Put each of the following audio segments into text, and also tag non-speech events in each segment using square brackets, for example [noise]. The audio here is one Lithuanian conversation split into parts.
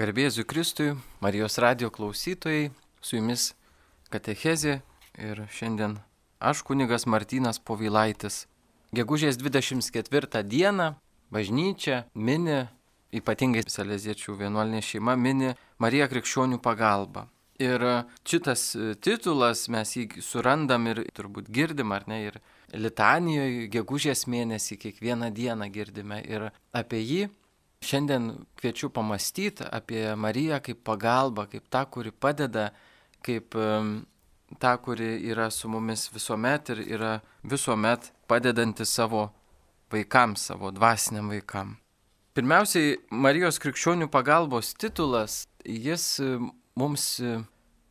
Garbėsiu Kristui, Marijos radio klausytojai, su jumis Katechezė ir šiandien aš kunigas Martynas Povilaitis. Gegužės 24 dieną bažnyčia mini, ypatingai Saleziečių vienuolinė šeima mini Mariją Krikščionių pagalbą. Ir šitas titulas mes jį surandam ir turbūt girdim, ar ne, ir Litanijoje gegužės mėnesį kiekvieną dieną girdime ir apie jį Šiandien kviečiu pamastyti apie Mariją kaip pagalbą, kaip tą, kuri padeda, kaip tą, kuri yra su mumis visuomet ir yra visuomet padedanti savo vaikams, savo dvasiniam vaikam. Pirmiausiai, Marijos krikščionių pagalbos titulas, jis mums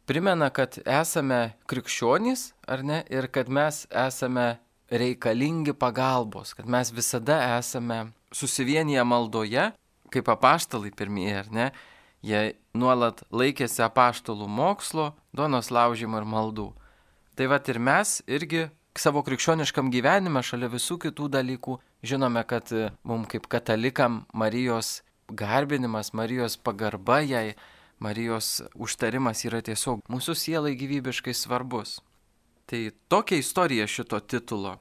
primena, kad esame krikščionys, ar ne, ir kad mes esame reikalingi pagalbos, kad mes visada esame susivienyje maldoje, kaip apaštalai pirmieji, ar ne, jie nuolat laikėsi apaštalų mokslo, donos laužimo ir maldų. Tai va ir mes irgi savo krikščioniškam gyvenime šalia visų kitų dalykų žinome, kad mums kaip katalikam Marijos garbinimas, Marijos pagarba jai, Marijos užtarimas yra tiesiog mūsų sielai gyvybiškai svarbus. Tai tokia istorija šito titulo.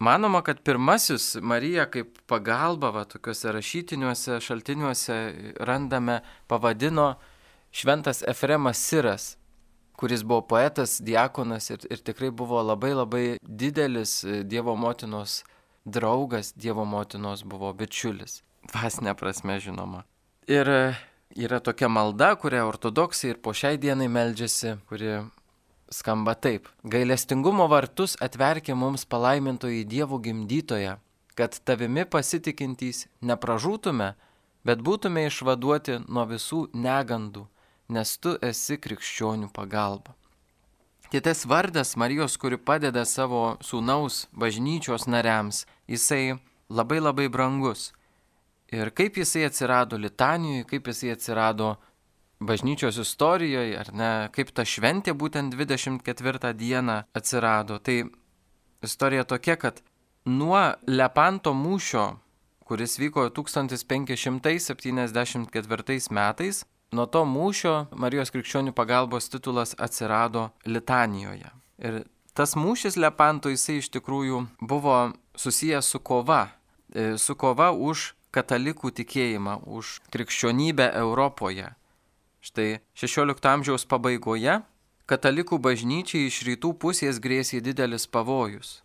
Manoma, kad pirmasis Marija kaip pagalba, va, tokiuose rašytiniuose šaltiniuose randame, pavadino šventas Efremas Siras, kuris buvo poetas, diakonas ir, ir tikrai buvo labai labai didelis Dievo motinos draugas, Dievo motinos buvo bičiulis. Dvasinė prasme žinoma. Ir yra tokia malda, kurią ortodoksai ir po šiai dienai meldžiasi, kuri skamba taip. Gailestingumo vartus atverkė mums palaimintoji Dievo gimdytoja, kad tavimi pasitikintys nepražūtume, bet būtume išvaduoti nuo visų negandų, nes tu esi krikščionių pagalba. Tai tas vardas Marijos, kuri padeda savo sūnaus bažnyčios nariams, jisai labai labai brangus. Ir kaip jisai atsirado Litanijoje, kaip jisai atsirado bažnyčios istorijoje, ar ne, kaip ta šventė būtent 24 dieną atsirado. Tai istorija tokia, kad nuo Lepanto mūšio, kuris vyko 1574 metais, nuo to mūšio Marijos krikščionių pagalbos titulas atsirado Litanijoje. Ir tas mūšis Lepanto jisai iš tikrųjų buvo susijęs su kova, e, su kova už katalikų tikėjimą, už krikščionybę Europoje. Štai XVI amžiaus pabaigoje katalikų bažnyčiai iš rytų pusės grėsė didelis pavojus.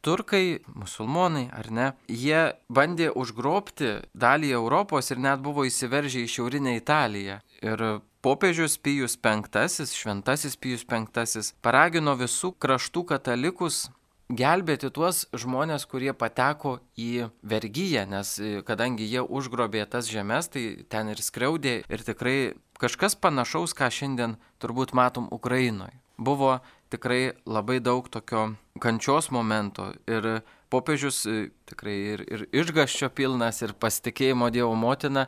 Turkai, musulmonai ar ne, jie bandė užgrobti dalį Europos ir net buvo įsiveržę į šiaurinę Italiją. Ir popiežius Pijus V, šventasis Pijus V, paragino visų kraštų katalikus gelbėti tuos žmonės, kurie pateko į vergyją, nes kadangi jie užgrobė tas žemės, tai ten ir skriaudė ir tikrai Kažkas panašaus, ką šiandien turbūt matom Ukrainoje. Buvo tikrai labai daug tokio kančios momento ir popiežius e, tikrai ir, ir išgaščio pilnas ir pasitikėjimo Dievo motina,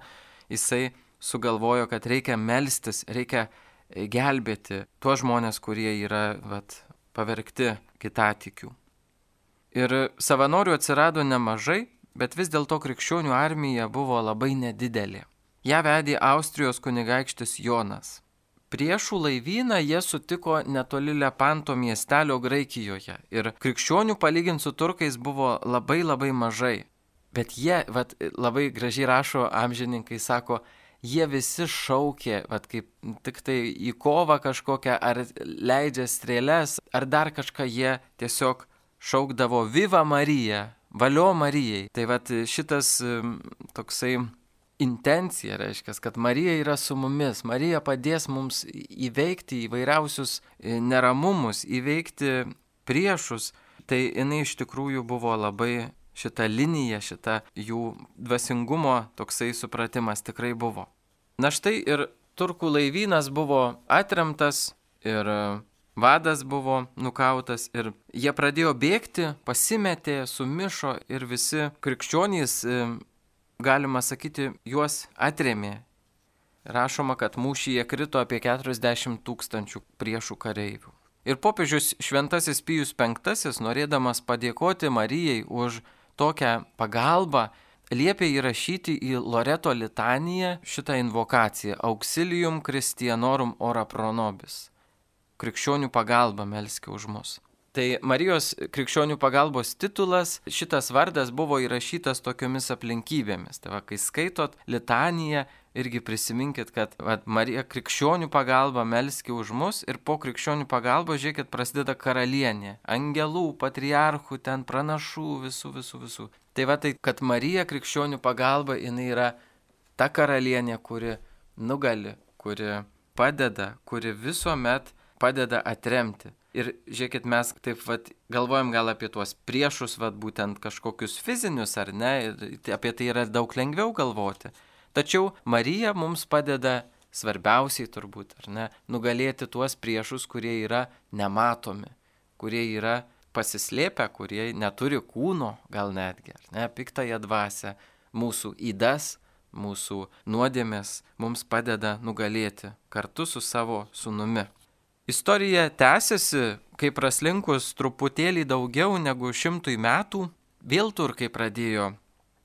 jisai sugalvojo, kad reikia melstis, reikia e, gelbėti tuos žmonės, kurie yra vat, pavergti kitatikių. Ir savanorių atsirado nemažai, bet vis dėlto krikščionių armija buvo labai nedidelė. Ja vedė Austrijos kunigaikštis Jonas. Priešų laivyną jie sutiko netoli Lepanto miestelio Graikijoje ir krikščionių palyginti su turkais buvo labai labai mažai. Bet jie, vat, labai gražiai rašo amžininkai, sako, jie visi šaukė, vat, kaip tik tai į kovą kažkokią, ar leidžia strėlės, ar dar kažką jie tiesiog šaukdavo Viva Marija, Valio Marijai. Tai vat, šitas toksai intencija, reiškia, kad Marija yra su mumis, Marija padės mums įveikti įvairiausius e, neramumus, įveikti priešus, tai jinai iš tikrųjų buvo labai šita linija, šita jų dvasingumo toksai supratimas tikrai buvo. Na štai ir turkų laivynas buvo atremtas ir vadas buvo nukautas ir jie pradėjo bėgti, pasimetė, sumišo ir visi krikščionys e, galima sakyti, juos atrėmė. Rašoma, kad mūšyje krito apie 40 tūkstančių priešų kareivių. Ir popiežius Šventasis Pijus V, norėdamas padėkoti Marijai už tokią pagalbą, liepė įrašyti į Loreto litaniją šitą invokaciją Auxilium Christianorum ora pronobis. Krikščionių pagalba melskė už mus. Tai Marijos krikščionių pagalbos titulas, šitas vardas buvo įrašytas tokiomis aplinkybėmis. Tai va, kai skaitot litaniją, irgi prisiminkit, kad va, Marija krikščionių pagalba melski už mus ir po krikščionių pagalbos, žiūrėkit, prasideda karalienė, angelų, patriarchų, ten pranašų, visų, visų, visų. Tai va tai, kad Marija krikščionių pagalba, jinai yra ta karalienė, kuri nugali, kuri padeda, kuri visuomet padeda atremti. Ir žiūrėkit, mes taip vat, galvojam gal apie tuos priešus, vat, būtent kažkokius fizinius ar ne, ir apie tai yra daug lengviau galvoti. Tačiau Marija mums padeda svarbiausiai turbūt, ar ne, nugalėti tuos priešus, kurie yra nematomi, kurie yra pasislėpę, kurie neturi kūno, gal netgi, ar ne, piktąją dvasę, mūsų įdas, mūsų nuodėmės mums padeda nugalėti kartu su savo sunumi. Istorija tęsiasi, kai praslinkus truputėlį daugiau negu šimtui metų, vėl turkai pradėjo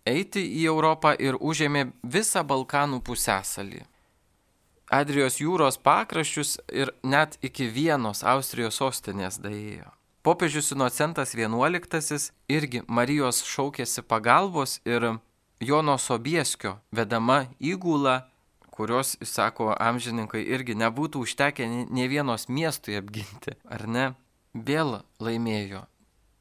eiti į Europą ir užėmė visą Balkanų pusęsalį. Adrijos jūros pakraščius ir net iki vienos Austrijos sostinės daėjo. Popiežius Inocentas XI irgi Marijos šaukėsi pagalbos ir Jono Sobieskio vedama įgula kurios, sako amžininkai, irgi nebūtų užtekę ne vienos miestui apginti, ar ne, vėl laimėjo.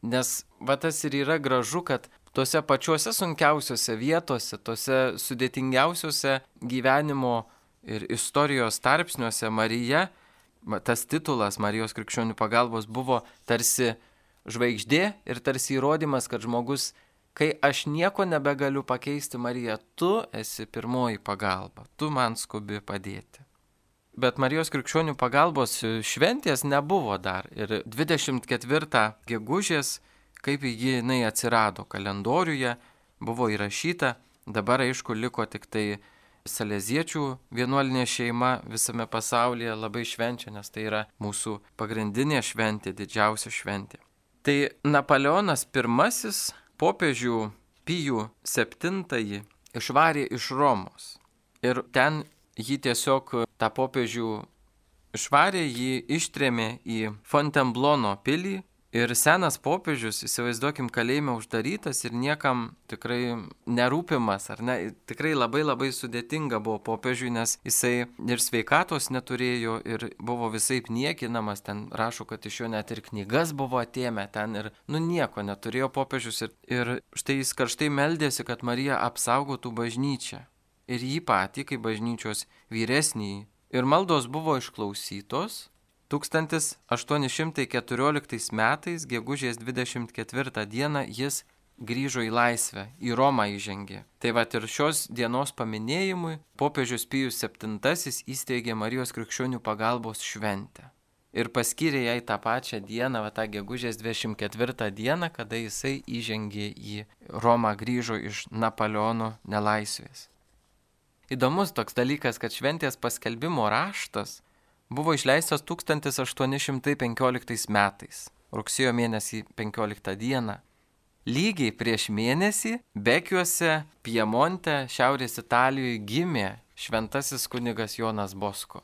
Nes va tas ir yra gražu, kad tuose pačiuose sunkiausiose vietose, tuose sudėtingiausiose gyvenimo ir istorijos tarpsniuose Marija, tas titulas Marijos krikščionių pagalbos buvo tarsi žvaigždė ir tarsi įrodymas, kad žmogus kai aš nieko nebegaliu pakeisti, Marija, tu esi pirmoji pagalba, tu man skubi padėti. Bet Marijos krikščionių pagalbos šventės nebuvo dar ir 24 gegužės, kaip jinai atsirado kalendoriuje, buvo įrašyta, dabar aišku liko tik tai Saleziečių vienuolinė šeima visame pasaulyje labai švenčia, nes tai yra mūsų pagrindinė šventė, didžiausia šventė. Tai Napoleonas I popiežių Pijų VII išvarė iš Romos. Ir ten jį tiesiog tą popiežių išvarė, jį ištrėmė į Fontainebleau pilį Ir senas popiežius, įsivaizduokim, kalėjime uždarytas ir niekam tikrai nerūpimas, ar ne, tikrai labai labai sudėtinga buvo popiežiui, nes jisai ir sveikatos neturėjo ir buvo visai niekinamas, ten rašo, kad iš jo net ir knygas buvo atėmę ten ir, nu nieko neturėjo popiežius ir, ir štai jis karštai meldėsi, kad Marija apsaugotų bažnyčią. Ir jį patį, kaip bažnyčios vyresnį. Ir maldos buvo išklausytos 1814 metais, gegužės 24 dieną, jis grįžo į laisvę, į Romą įžengė. Tai va ir šios dienos paminėjimui popiežius Pijus VII įsteigė Marijos krikščionių pagalbos šventę. Ir paskyrė jai tą pačią dieną, va tą gegužės 24 dieną, kada jisai įžengė į Romą, grįžo iš Napoleono nelaisvės. Įdomus toks dalykas, kad šventės paskelbimo raštas buvo išleistas 1815 metais, rugsėjo mėnesį 15 dieną. Lygiai prieš mėnesį Bekiuose, Piemonte, Šiaurės Italijoje gimė šventasis kunigas Jonas Bosko,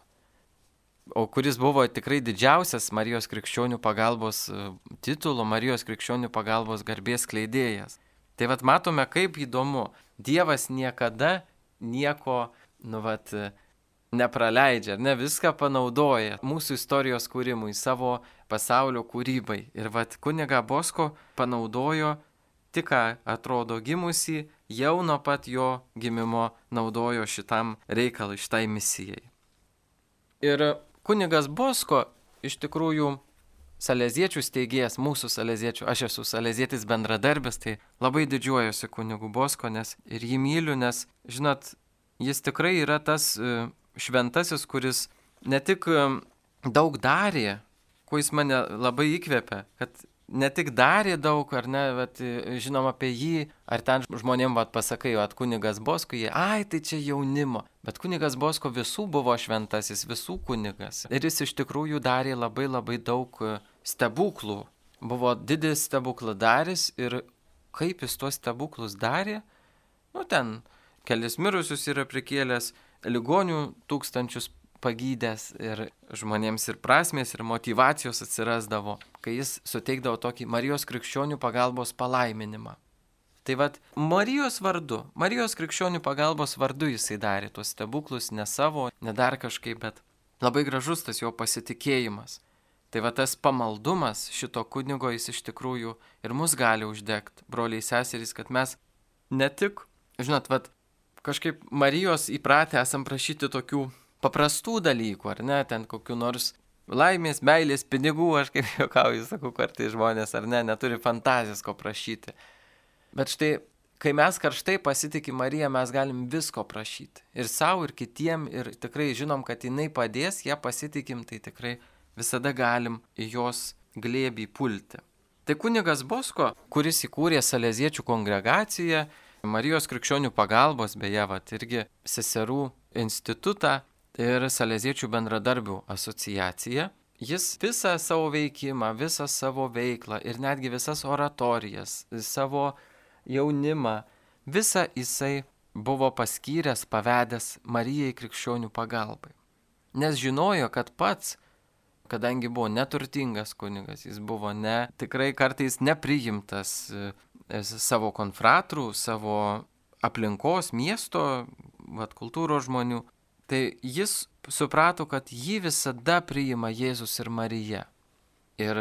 o kuris buvo tikrai didžiausias Marijos krikščionių pagalbos e, titulo, Marijos krikščionių pagalbos garbės kleidėjas. Tai vad matome, kaip įdomu, Dievas niekada nieko, nu vad, nepraleidžia, ne viską panaudoja mūsų istorijos kūrimui, savo pasaulio kūrybai. Ir vad kuniga Bosko panaudojo tik ką atrodo gimusi, jau nuo pat jo gimimo naudojo šitam reikalui, šitai misijai. Ir kunigas Bosko iš tikrųjų saleziečių steigėjas, mūsų saleziečių, aš esu salezietis bendradarbis, tai labai didžiuojuosi kunigu Bosko, nes ir jį myliu, nes, žinot, jis tikrai yra tas šventasis, kuris ne tik daug darė, kuo jis mane labai įkvėpė, kad ne tik darė daug, ar ne, bet žinom apie jį, ar ten žmonėm vat, pasakai, at kunigas Bosko, jie, ai, tai čia jaunimo. Bet kunigas Bosko visų buvo šventasis, visų kunigas. Ir jis iš tikrųjų darė labai labai daug stebuklų. Buvo didis stebukladaris ir kaip jis tuos stebuklus darė, Nu, ten kelis mirusius yra prikėlęs, ligonių tūkstančius pagydęs ir žmonėms ir prasmės, ir motivacijos atsirasdavo, kai jis suteikdavo tokį Marijos krikščionių pagalbos palaiminimą. Tai vad, Marijos vardu, Marijos krikščionių pagalbos vardu jisai darė tuos stebuklus, ne savo, ne dar kažkaip, bet labai gražus tas jo pasitikėjimas. Tai va tas pamaldumas šito kunigo jis iš tikrųjų ir mus gali uždegti, broliai seserys, kad mes ne tik, žinot, va kažkaip Marijos įpratę esam prašyti tokių paprastų dalykų, ar ne, ten kokiu nors laimės, meilės, pinigų, aš kaip [laughs] juokauju, sakau, kartai žmonės, ar ne, neturi fantazijos ko prašyti. Bet štai, kai mes karštai pasitikim Mariją, mes galim visko prašyti. Ir savo, ir kitiem, ir tikrai žinom, kad jinai padės, ją pasitikim, tai tikrai visada galim į jos glėbį pulti. Tai kunigas Bosko, kuris įkūrė Saleziečių kongregaciją, Marijos krikščionių pagalbos, beje, vat, irgi seserų institutą ir Saleziečių bendradarbių asociaciją, jis visą savo veikimą, visą savo veiklą ir netgi visas oratorijas, savo jaunimą, visą jisai buvo paskyręs, pavedęs Marijai krikščionių pagalbai. Nes žinojo, kad pats, kadangi buvo neturtingas kunigas, jis buvo ne, tikrai kartais nepriimtas savo konfratrų, savo aplinkos, miesto, vat, kultūros žmonių, tai jis suprato, kad jį visada priima Jėzus ir Marija. Ir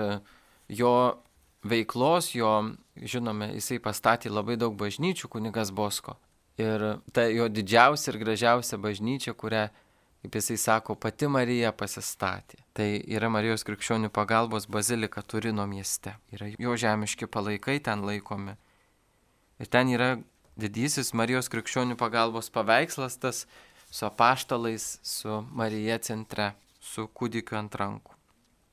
jo veiklos, jo, žinome, jisai pastatė labai daug bažnyčių, kunigas Bosko. Ir ta jo didžiausia ir gražiausia bažnyčia, kurią, kaip jisai sako, pati Marija pasistatė. Tai yra Marijos krikščionių pagalbos bazilika Turino mieste. Yra jo žemiški palaikai ten laikomi. Ir ten yra didysis Marijos krikščionių pagalbos paveikslas, tas su apaštalais, su Marija centre, su kūdikiu ant rankų.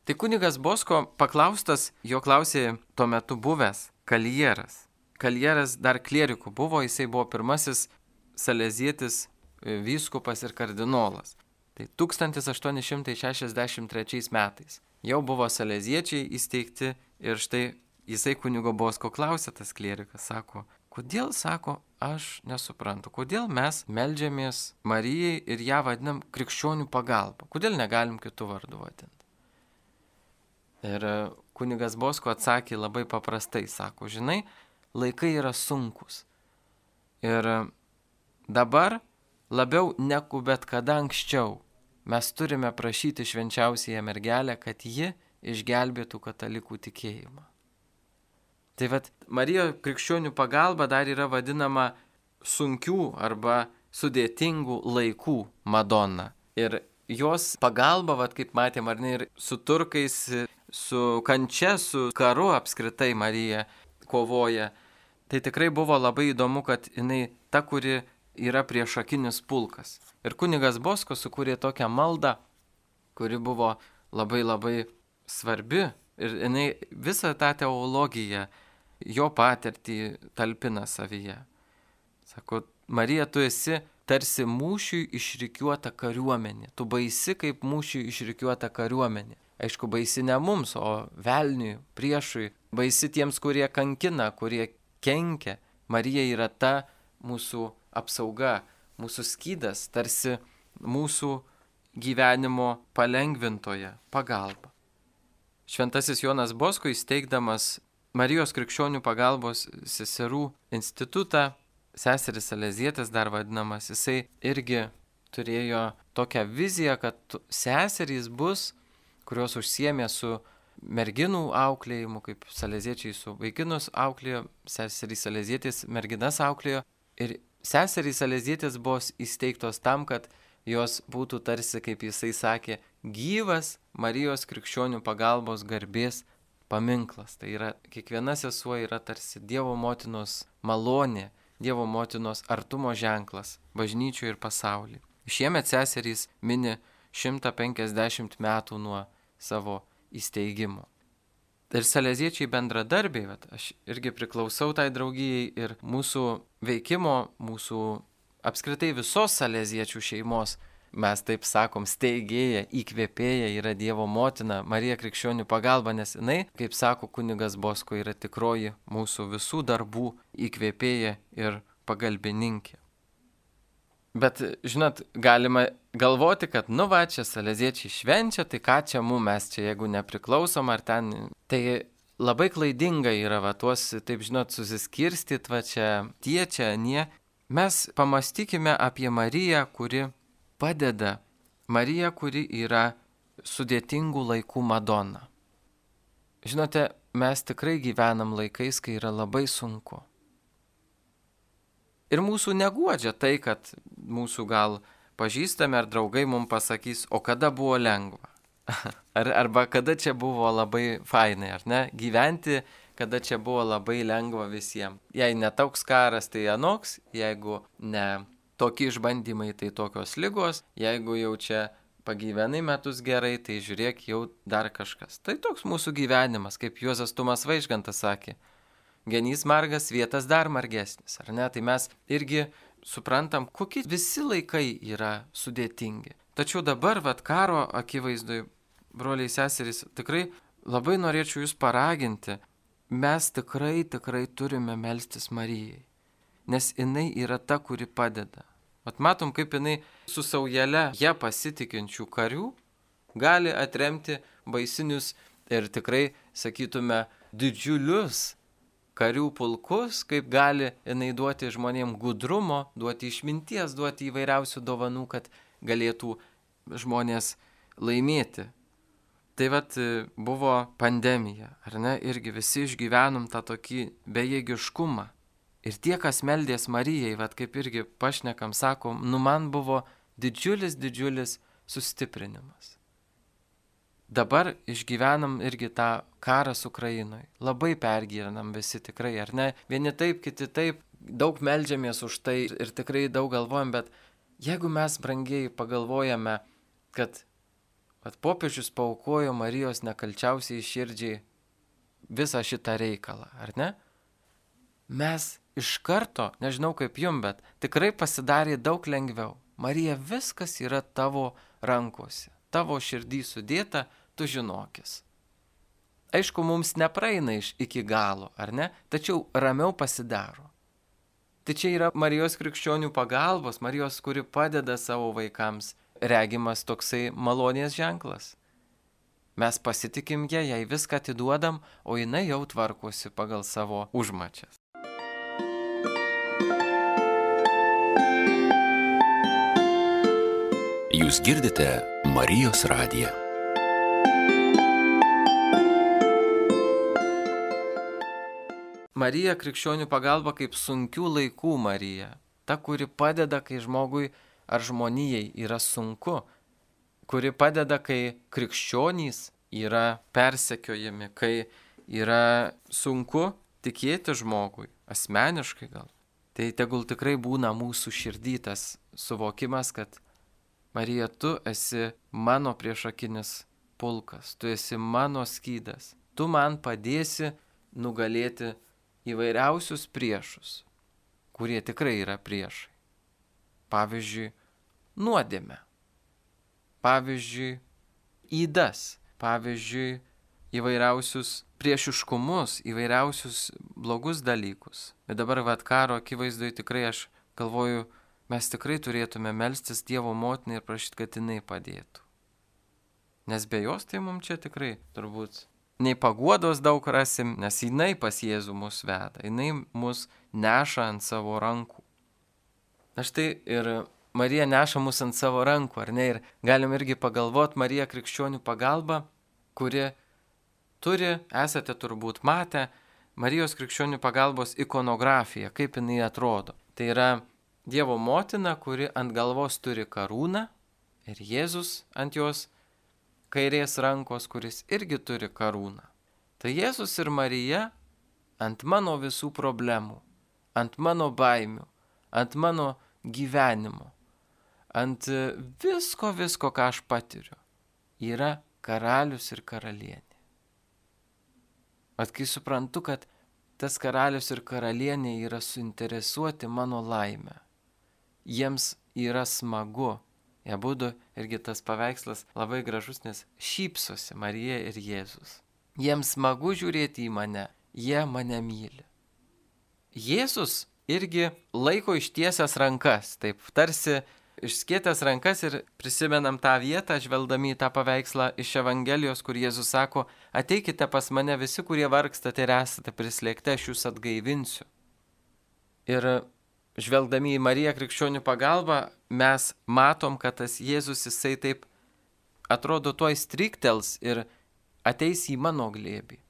Tai kunigas Bosko paklaustas, jo klausė tuo metu buvęs Kaljeras. Kaljeras dar klierikų buvo, jisai buvo pirmasis salezietis vyskupas ir kardinolas. Tai 1863 metais jau buvo saleziečiai įsteigti ir štai jisai kunigo Bosko klausė tas klierikas, sako, kodėl, sako, aš nesuprantu, kodėl mes melžiamės Marijai ir ją vadinam krikščionių pagalba, kodėl negalim kitų vardų vadinti. Ir e, kunigas Bosko atsakė labai paprastai, sako, žinai, laikai yra sunkus. Ir e, dabar labiau negu bet kada anksčiau mes turime prašyti švenčiausiąją mergelę, kad ji išgelbėtų katalikų tikėjimą. Tai vad, Marijo krikščionių pagalba dar yra vadinama sunkių arba sudėtingų laikų Madonna. Ir jos pagalba, vad kaip matėm, ar ne, ir su turkais su kančia, su karu apskritai Marija kovoja. Tai tikrai buvo labai įdomu, kad jinai ta, kuri yra priešakinis pulkas. Ir kunigas Bosko sukūrė tokią maldą, kuri buvo labai labai svarbi. Ir jinai visą tą teologiją, jo patirtį talpina savyje. Sako, Marija, tu esi tarsi mūšiui išrikiuota kariuomenė. Tu baisi kaip mūšiui išrikiuota kariuomenė. Aišku, baisi ne mums, o velniui, priešui, baisi tiems, kurie kankina, kurie kenkia. Marija yra ta mūsų apsauga, mūsų skydas, tarsi mūsų gyvenimo palengvintoje pagalba. Šventasis Jonas Bosko įsteigdamas Marijos krikščionių pagalbos seserų institutą, seseris Alezietės dar vadinamas, jisai irgi turėjo tokią viziją, kad seserys bus kurios užsiemė su merginų auklėjimu, kaip saleziečiai su vaikinus auklėjo, seserys salezietis merginas auklėjo. Ir seserys salezietis buvo įsteigtos tam, kad jos būtų tarsi, kaip jisai sakė, gyvas Marijos krikščionių pagalbos garbės paminklas. Tai yra, kiekviena sesuo yra tarsi Dievo motinos malonė, Dievo motinos artumo ženklas bažnyčių ir pasaulyje. Šiemet seserys mini 150 metų nuo savo įsteigimo. Ir saleziečiai bendradarbiai, bet aš irgi priklausau tai draugijai ir mūsų veikimo, mūsų apskritai visos saleziečių šeimos, mes taip sakom, steigėja, įkvėpėja yra Dievo motina, Marija Krikščionių pagalba, nes jinai, kaip sako kunigas Bosko, yra tikroji mūsų visų darbų įkvėpėja ir pagalbininkė. Bet, žinot, galima galvoti, kad, nu va, čia saleziečiai švenčia, tai ką čia mums mes čia, jeigu nepriklausom ar ten. Tai labai klaidinga yra, va, tuos, taip žinot, susiskirstyti, va, čia tie, čia nie. Mes pamastykime apie Mariją, kuri padeda, Mariją, kuri yra sudėtingų laikų Madona. Žinote, mes tikrai gyvenam laikais, kai yra labai sunku. Ir mūsų neguodžia tai, kad mūsų gal pažįstami ar draugai mums pasakys, o kada buvo lengva. [laughs] Ar, arba kada čia buvo labai fainai, ar ne? Gyventi, kada čia buvo labai lengva visiems. Jei netoks karas, tai anoks, jeigu ne tokie išbandymai, tai tokios lygos, jeigu jau čia pagyvenai metus gerai, tai žiūrėk jau dar kažkas. Tai toks mūsų gyvenimas, kaip Juozas Tumas Vaižgantas sakė genys margas, vietas dar margesnis, ar ne? Tai mes irgi suprantam, kokie visi laikai yra sudėtingi. Tačiau dabar, vad karo akivaizdui, broliai seserys, tikrai labai norėčiau jūs paraginti, mes tikrai, tikrai turime melstis Marijai, nes jinai yra ta, kuri padeda. Mat matom, kaip jinai su saujele ją pasitikinčių karių gali atremti baisinius ir tikrai, sakytume, didžiulius karių pulkus, kaip gali jinai duoti žmonėm gudrumo, duoti išminties, duoti įvairiausių dovanų, kad galėtų žmonės laimėti. Tai vad buvo pandemija, ar ne, irgi visi išgyvenom tą tokį bejėgiškumą. Ir tie, kas meldės Marijai, vad kaip irgi pašnekam, sakom, nu man buvo didžiulis, didžiulis sustiprinimas. Dabar išgyvenam irgi tą karą su Ukrainoje. Labai pergyvenam visi tikrai, ar ne? Vieni taip, kiti taip, daug melžiamės už tai ir tikrai daug galvojam, bet jeigu mes brangiai pagalvojame, kad at popiežius paukojo Marijos nekalčiausiai širdžiai visą šitą reikalą, ar ne? Mes iš karto, nežinau kaip jum, bet tikrai pasidarė daug lengviau. Marija, viskas yra tavo rankose tavo širdį sudėta, tu žinokis. Aišku, mums nepraeina iš iki galo, ar ne? Tačiau ramiau pasidaro. Tai čia yra Marijos krikščionių pagalbos, Marijos, kuri padeda savo vaikams, regimas toksai malonės ženklas. Mes pasitikim ją, jai viską atiduodam, o jinai jau tvarkosi pagal savo užmačias. Jūs girdite Marijos radiją. Marija krikščionių pagalba kaip sunkių laikų Marija. Ta, kuri padeda, kai žmogui ar žmonijai yra sunku. Kuri padeda, kai krikščionys yra persekiojami, kai yra sunku tikėti žmogui, asmeniškai gal. Tai tegul tikrai būna mūsų širdytas suvokimas, kad Marija, tu esi mano priešakinis pulkas, tu esi mano skydas, tu man padėsi nugalėti įvairiausius priešus, kurie tikrai yra priešai. Pavyzdžiui, nuodėme. Pavyzdžiui, įdas. Pavyzdžiui, įvairiausius priešiškumus, įvairiausius blogus dalykus. Bet dabar vad karo akivaizdoje tikrai aš galvoju, mes tikrai turėtume melstis Dievo motinai ir prašyti, kad jinai padėtų. Nes be jos tai mums čia tikrai turbūt nei paguodos daug rasim, nes jinai pas Jėzų mus veda, jinai mus neša ant savo rankų. Na štai ir Marija neša mus ant savo rankų, ar ne? Ir galim irgi pagalvoti Mariją krikščionių pagalbą, kuri turi, esate turbūt matę, Marijos krikščionių pagalbos ikonografiją, kaip jinai atrodo. Tai yra Dievo motina, kuri ant galvos turi karūną ir Jėzus ant jos kairės rankos, kuris irgi turi karūną. Tai Jėzus ir Marija ant mano visų problemų, ant mano baimių, ant mano gyvenimo, ant visko, visko, ką aš patiriu, yra karalius ir karalienė. At kai suprantu, kad tas karalius ir karalienė yra suinteresuoti mano laimę, jiems yra smagu. Jie būtų irgi tas paveikslas labai gražus, nes šypsosi Marija ir Jėzus. Jiems smagu žiūrėti į mane, jie mane myli. Jėzus irgi laiko ištiesęs rankas, taip tarsi išskėtęs rankas ir prisimenam tą vietą, žvelgdami į tą paveikslą iš Evangelijos, kur Jėzus sako, ateikite pas mane visi, kurie vargstate ir esate prislėgti, aš jūs atgaivinsiu. Ir žvelgdami į Mariją krikščionių pagalbą, mes matom, kad tas Jėzus jisai taip atrodo tuo įstriktels ir ateis į mano glėbį.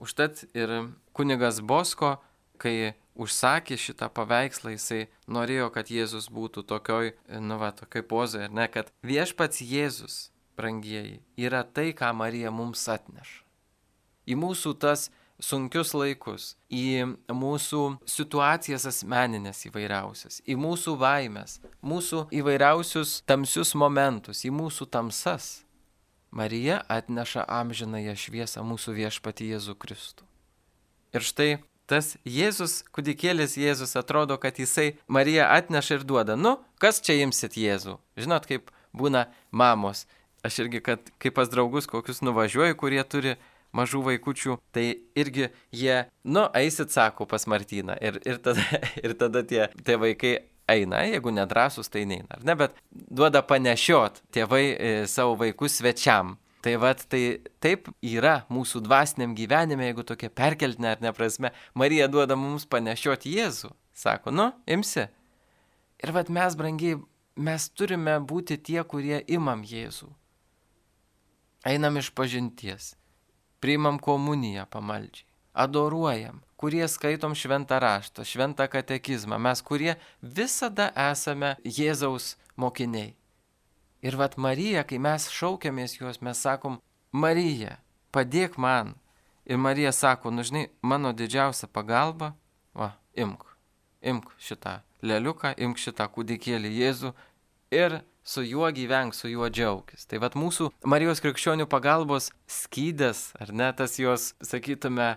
Užtat ir kunigas Bosko, kai užsakė šitą paveikslą, jisai norėjo, kad Jėzus būtų tokioj, nu va, tokioj pozoje, ne, kad viešpats Jėzus, brangieji, yra tai, ką Marija mums atneša. Į mūsų tas sunkius laikus, į mūsų situacijas asmeninės įvairiausias, į mūsų baimės, mūsų įvairiausius tamsius momentus, į mūsų tamsas. Marija atneša amžinąją šviesą mūsų viešpati Jėzų Kristų. Ir štai tas Jėzus, kūdikėlis Jėzus atrodo, kad jisai Mariją atneša ir duoda. Nu, kas čia imsit Jėzų? Žinot, kaip būna mamos. Aš irgi, kad kaip pas draugus kokius nuvažiuoju, kurie turi mažų vaikučių, tai irgi jie, nu, eisit, sako, pas Martyną. Ir, ir, tada, [laughs] ir tada tie, tie vaikai eina, jeigu nedrasus, tai neina. Ne, bet duoda panešiot tėvai e, savo vaikus svečiam. Tai vad, tai taip yra mūsų dvasiniam gyvenime, jeigu tokia perkeltinė ar neprasme, Marija duoda mums panešioti Jėzų. Sako, nu, imsi. Ir vad mes, brangiai, mes turime būti tie, kurie imam Jėzų. Einam iš pažinties, priimam komuniją pamaldžiai, adoruojam, kurie skaitom šventą raštą, šventą katekizmą, mes kurie visada esame Jėzaus mokiniai. Ir vat Marija, kai mes šaukiamės juos, mes sakom, Marija, padėk man. Ir Marija sako, nu žinai, mano didžiausia pagalba, va, imk, imk šitą leliuką, imk šitą kūdikėlį Jėzų ir su juo gyvenk, su juo džiaugis. Tai vad mūsų Marijos krikščionių pagalbos skydės, ar ne tas jos, sakytume,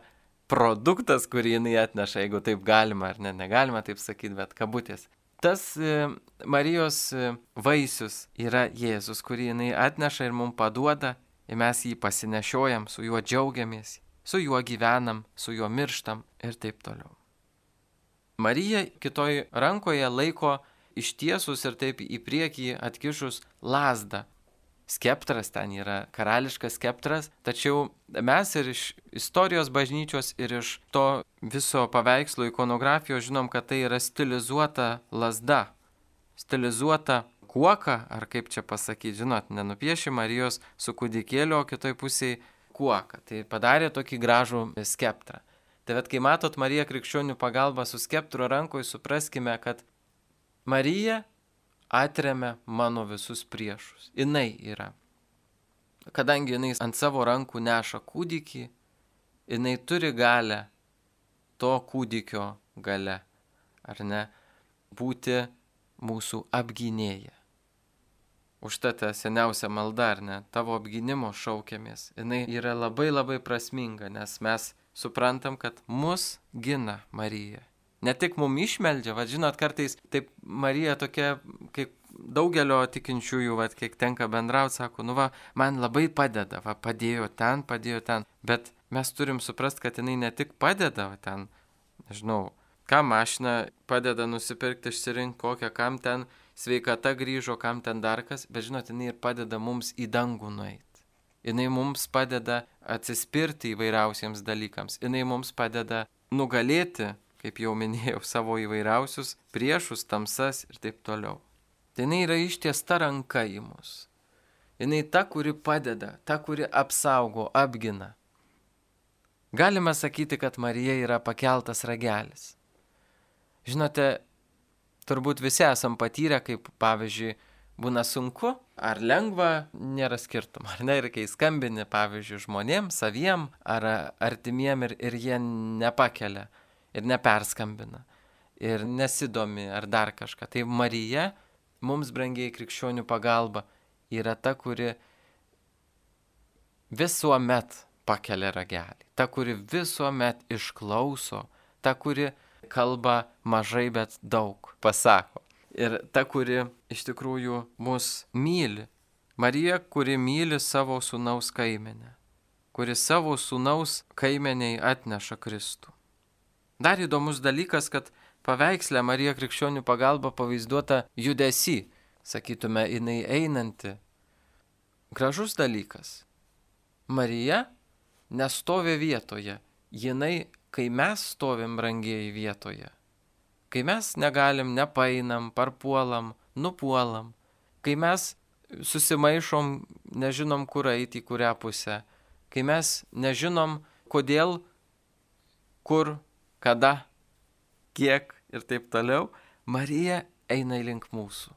produktas, kurį jinai atneša, jeigu taip galima, ar ne, negalima taip sakyti, bet kabutės tas e, Marijos e, vaisius yra Jėzus, kurį jinai atneša ir mums paduoda, ir mes jį pasinešiojam, su juo džiaugiamės, su juo gyvenam, su juo mirštam ir taip toliau. Marija kitoj rankoje laiko ištiesus ir taip į priekį atkišus lasdą, skeptras ten yra, karališkas skeptras, tačiau mes ir iš istorijos bažnyčios ir iš to viso paveikslo ikonografijos žinom, kad tai yra stilizuota lasda, stilizuota kuoka, ar kaip čia pasakyti, žinot, nenupieši Marijos su kūdikėliu, o kitoj pusėje kuoka. Tai padarė tokį gražų skeptrą. Tai vad, kai matot Mariją krikščionių pagalbą su skeptro rankoje, supraskime, kad Marija atremia mano visus priešus. Jinai yra. Kadangi jinai ant savo rankų neša kūdikį, jinai turi galę to kūdikio gale, ar ne, būti mūsų apgynėja. Užtat seniausia malda, ar ne, tavo apgynimo šaukiamės. Jis yra labai labai prasminga, nes mes suprantam, kad mus gina Marija ne tik mum išmeldžia, va žinot, kartais taip Marija tokia, kaip daugelio tikinčiųjų, va kiek tenka bendrauti, sako, nu va, man labai padeda, va padėjo ten, padėjo ten, bet mes turim suprasti, kad jinai ne tik padeda va, ten, nežinau, ką mašina padeda nusipirkti, išsirinkti kokią, kam ten sveikata grįžo, kam ten dar kas, bet žinot, jinai ir padeda mums į dangų nueiti. Jinai mums padeda atsispirti įvairiausiems dalykams. Jinai mums padeda nugalėti kaip jau minėjau, [laughs] savo įvairiausius priešus, tamsas ir taip toliau. Tai jinai yra ištiesta ranka į mus. Jinai ta, kuri padeda, ta, kuri apsaugo, apgina. Galime sakyti, kad Marija yra pakeltas ragelis. Žinote, turbūt visi esam patyrę, kaip pavyzdžiui, būna sunku ar lengva, nėra skirtumo. Ar ne, ir kai skambini, pavyzdžiui, žmonėms, saviem ar artimiem ir, ir jie nepakelia ir neperskambina ir nesidomi ar dar kažką. Tai Marija, mums brangiai krikščionių pagalba, yra ta, kuri visuomet pakelia ragelį, ta, kuri visuomet išklauso, ta, kuri kalba mažai, bet daug pasako. Ir ta, kuri iš tikrųjų mus myli. Marija, kuri myli savo sunaus kaimenę, kuri savo sunaus kaimeniai atneša Kristų. Dar įdomus dalykas, kad paveiksle Marija krikščionių pagalba pavaizduota judesi, sakytume, jinai einanti. Gražus dalykas. Marija nestovi vietoje, jinai, kai mes stovim brangiai vietoje, kai mes negalim, nepainam, parpuolam, nupuolam, kai mes susimaišom, nežinom, kur eiti, į kurią pusę, kai mes nežinom, kodėl, kur, kada, kiek ir taip toliau, Marija eina link mūsų.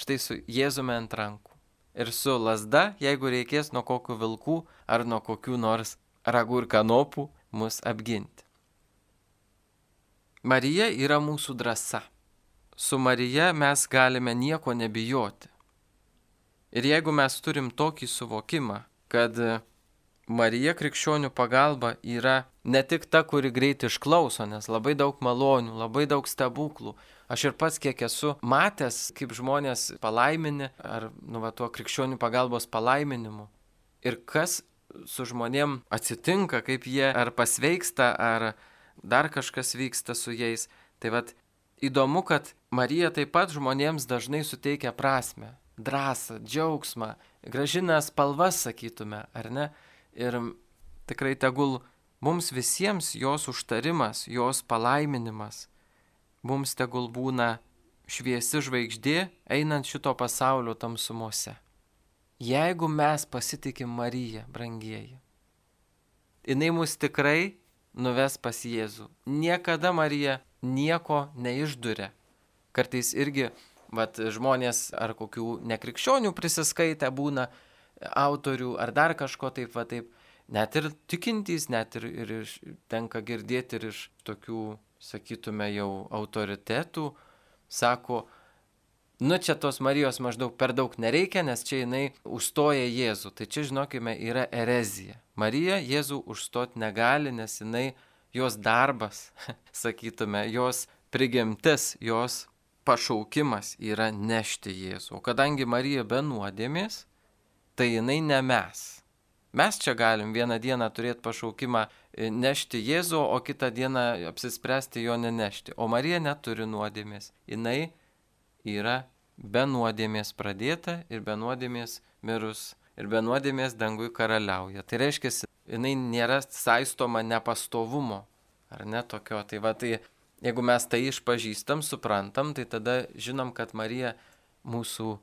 Štai su Jėzume ant rankų. Ir su lasda, jeigu reikės nuo kokių vilkų ar nuo kokių nors ragų ir kanopų mus apginti. Marija yra mūsų drąsa. Su Marija mes galime nieko nebijoti. Ir jeigu mes turim tokį suvokimą, kad Marija krikščionių pagalba yra ne tik ta, kuri greit išklauso, nes labai daug malonių, labai daug stebuklų. Aš ir pats kiek esu matęs, kaip žmonės palaimini, ar nu, va, tuo krikščionių pagalbos palaiminimu. Ir kas su žmonėm atsitinka, kaip jie ar pasveiksta, ar dar kažkas vyksta su jais. Tai vad įdomu, kad Marija taip pat žmonėms dažnai suteikia prasme, drąsą, džiaugsmą, gražina spalvas, sakytume, ar ne? Ir tikrai tegul mums visiems jos užtarimas, jos palaiminimas, mums tegul būna šviesi žvaigždė einant šito pasaulio tamsumose. Jeigu mes pasitikim Mariją, brangieji, jinai mus tikrai nuves pas Jėzų. Niekada Marija nieko neišduria. Kartais irgi vat, žmonės ar kokių nekrikščionių prisiskaitę būna, autorių ar dar kažko taip, va taip, net ir tikintys, net ir, ir iš, tenka girdėti ir iš tokių, sakytume, jau autoritetų, sako, nu čia tos Marijos maždaug per daug nereikia, nes čia jinai užstoja Jėzų. Tai čia, žinokime, yra erezija. Marija Jėzų užstoti negali, nes jinai jos darbas, [laughs] sakytume, jos prigimtis, jos pašaukimas yra nešti Jėzų. O kadangi Marija be nuodėmės, tai jinai ne mes. Mes čia galim vieną dieną turėti pašaukimą e, nešti Jėzų, o kitą dieną apsispręsti jo nenešti. O Marija neturi nuodėmės. Jinai yra be nuodėmės pradėta ir be nuodėmės mirus. Ir be nuodėmės dangui karaliauja. Tai reiškia, jinai nėra saistoma nepastovumo. Ar ne tokio. Tai va, tai jeigu mes tai išpažįstam, suprantam, tai tada žinom, kad Marija mūsų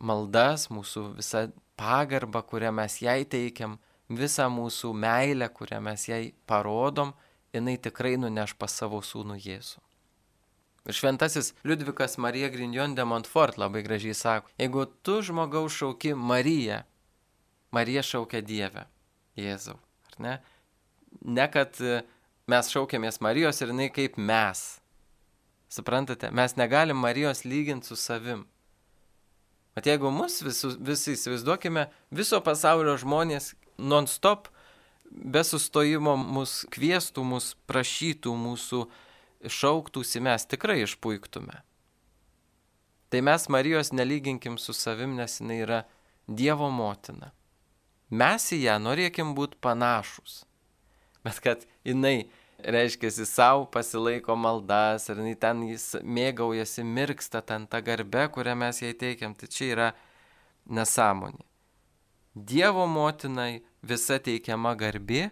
maldas, mūsų visą pagarbą, kurią mes jai teikiam, visą mūsų meilę, kurią mes jai parodom, jinai tikrai nuneš pas savo sūnų Jėzų. Ir šventasis Liudvikas Marija Grignon de Montfort labai gražiai sako, jeigu tu žmogaus šauki Mariją, Marija šaukia Dievę, Jėzau, ar ne? Ne kad e, mes šaukiamės Marijos ir jinai kaip mes. Suprantate, mes negalim Marijos lyginti su savim. Mat jeigu mus visus, visi įsivaizduokime, viso pasaulio žmonės non-stop, be sustojimo mus kvieštų, mus prašytų, mūsų šauktųsi, mes tikrai išpuiktume. Tai mes Marijos nelyginkim su savim, nes jinai yra Dievo motina. Mes į ją norėkim būti panašus. Bet kad jinai reiškia, savo pasilaiko maldas ir ten jis mėgaujasi, mirksta ten tą garbę, kurią mes jai teikiam, tai čia yra nesąmonė. Dievo motinai visa teikiama garbė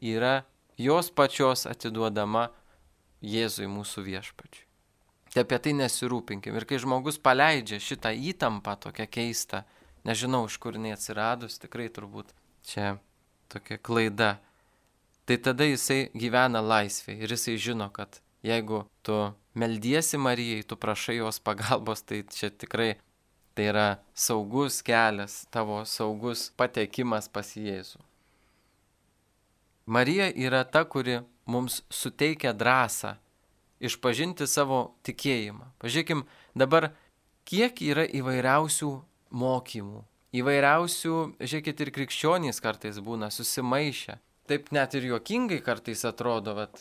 yra jos pačios atiduodama Jėzui mūsų viešpačiui. Tai apie tai nesirūpinkim. Ir kai žmogus paleidžia šitą įtampą tokią keistą, nežinau, iš kur jinai atsiradus, tikrai turbūt čia tokia klaida tai tada jisai gyvena laisvėje ir jisai žino, kad jeigu tu meldiesi Marijai, tu prašai jos pagalbos, tai čia tikrai tai yra saugus kelias, tavo saugus patekimas pas Jėzų. Marija yra ta, kuri mums suteikia drąsą išpažinti savo tikėjimą. Pažiūrėkim dabar, kiek yra įvairiausių mokymų, įvairiausių, žiūrėkit, ir krikščionys kartais būna susimaišę taip net ir juokingai kartais atrodo, vat,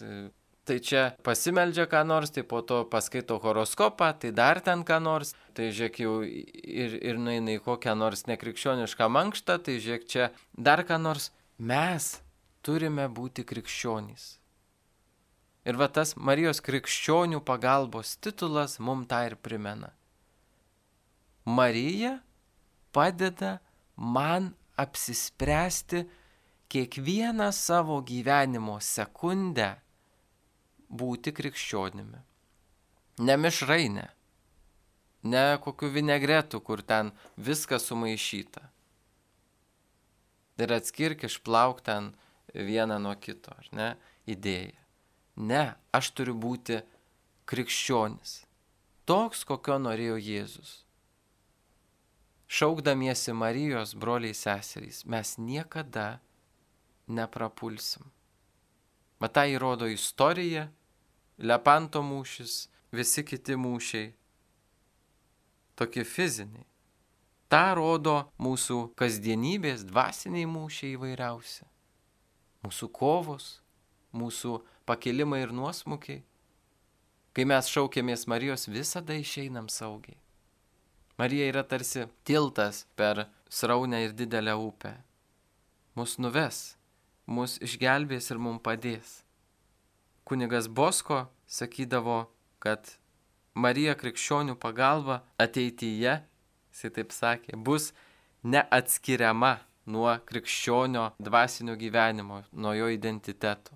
tai čia pasimeldžia ką nors, tai po to paskaito horoskopą, tai dar ten ką nors, tai žiūrėk jau ir, ir nueina į kokią nors nekrikščionišką mankštą, tai žiūrėk čia dar ką nors. Mes turime būti krikščionys. Ir va tas Marijos krikščionių pagalbos titulas mum tą ir primena. Marija padeda man apsispręsti kiekvieną savo gyvenimo sekundę būti krikščionimi. Ne mišrainė, ne kokiu vinegretu, kur ten viskas sumaišyta. Ir atskirk išplauk ten vieną nuo kito, ar ne, idėja. Ne, aš turiu būti krikščionis. Toks, kokio norėjo Jėzus. Šaukdamiesi Marijos broliai seserys, mes niekada neprapulsim. Matai įrodo istorija, Lepanto mūšis, visi kiti mūšiai. Tokie fiziniai. Ta rodo mūsų kasdienybės dvasiniai mūšiai įvairiausi. Mūsų kovos, mūsų pakilimai ir nuosmukiai. Kai mes šaukėmės Marijos, visada išeinam saugiai. Marija yra tarsi tiltas per sraunę ir didelę upę. Mus nuves, mus išgelbės ir mums padės. Kunigas Bosko sakydavo, kad Marija krikščionių pagalba ateityje, jisai taip sakė, bus neatskiriama nuo krikščionio dvasinio gyvenimo, nuo jo identiteto.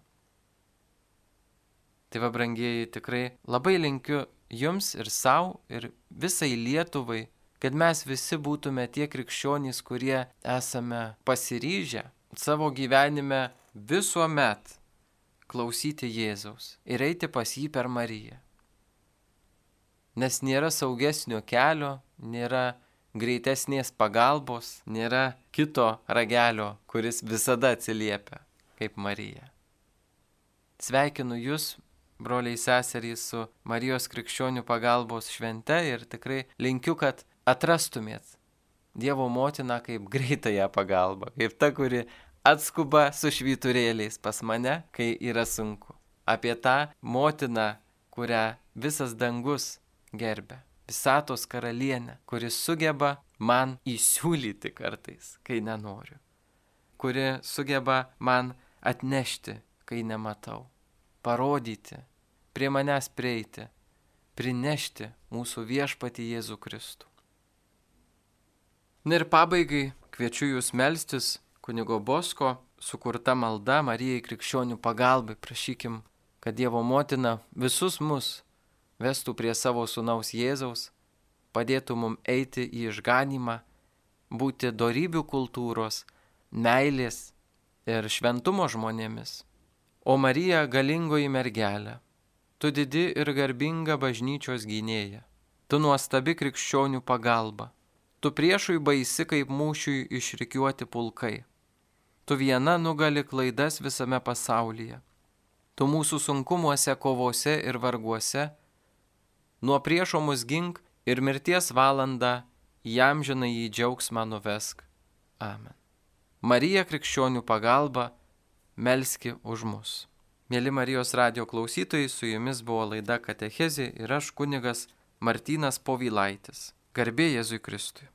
Tai va, brangieji, tikrai labai linkiu jums ir savo, ir visai Lietuvai, kad mes visi būtume tie krikščionys, kurie esame pasiryžę savo gyvenime visuomet klausyti Jėzaus ir eiti pas jį per Mariją. Nes nėra saugesnio kelio, nėra greitesnės pagalbos, nėra kito ragelio, kuris visada atsiliepia kaip Marija. Sveikinu Jūs, broliai seserys, su Marijos krikščionių pagalbos švente ir tikrai linkiu, kad atrastumėt Dievo motiną kaip greitąją pagalbą, kaip ta, kuri atskuba su švyturėliais pas mane, kai yra sunku. Apie tą motiną, kurią visas dangus gerbė. Visatos karalienė, kuris sugeba man įsiūlyti kartais, kai nenoriu. Kuri sugeba man atnešti, kai nematau. Parodyti, prie manęs prieiti, prinešti mūsų viešpati Jėzų Kristų. Na ir pabaigai kviečiu jūs melstis kunigo Bosko sukurta malda Marijai krikščionių pagalbai. Prašykim, kad Dievo motina visus mus vestų prie savo sunaus Jėzaus, padėtų mum eiti į išganimą, būti darybių kultūros, meilės ir šventumo žmonėmis. O Marija galingoji mergelė tu didi ir garbinga bažnyčios gynėja, tu nuostabi krikščionių pagalba, tu priešui baisi kaip mūšiui išrikiuoti pulkai, tu viena nugali klaidas visame pasaulyje, tu mūsų sunkumuose, kovose ir varguose, nuo priešo mus gink ir mirties valandą jam žinai į džiaugsmą nuvesk. Amen. Marija krikščionių pagalba, melski už mus. Mėly Marijos radio klausytojai, su jumis buvo laida Katechezė ir aš kunigas Martynas Povylaitis. Garbė Jėzui Kristui.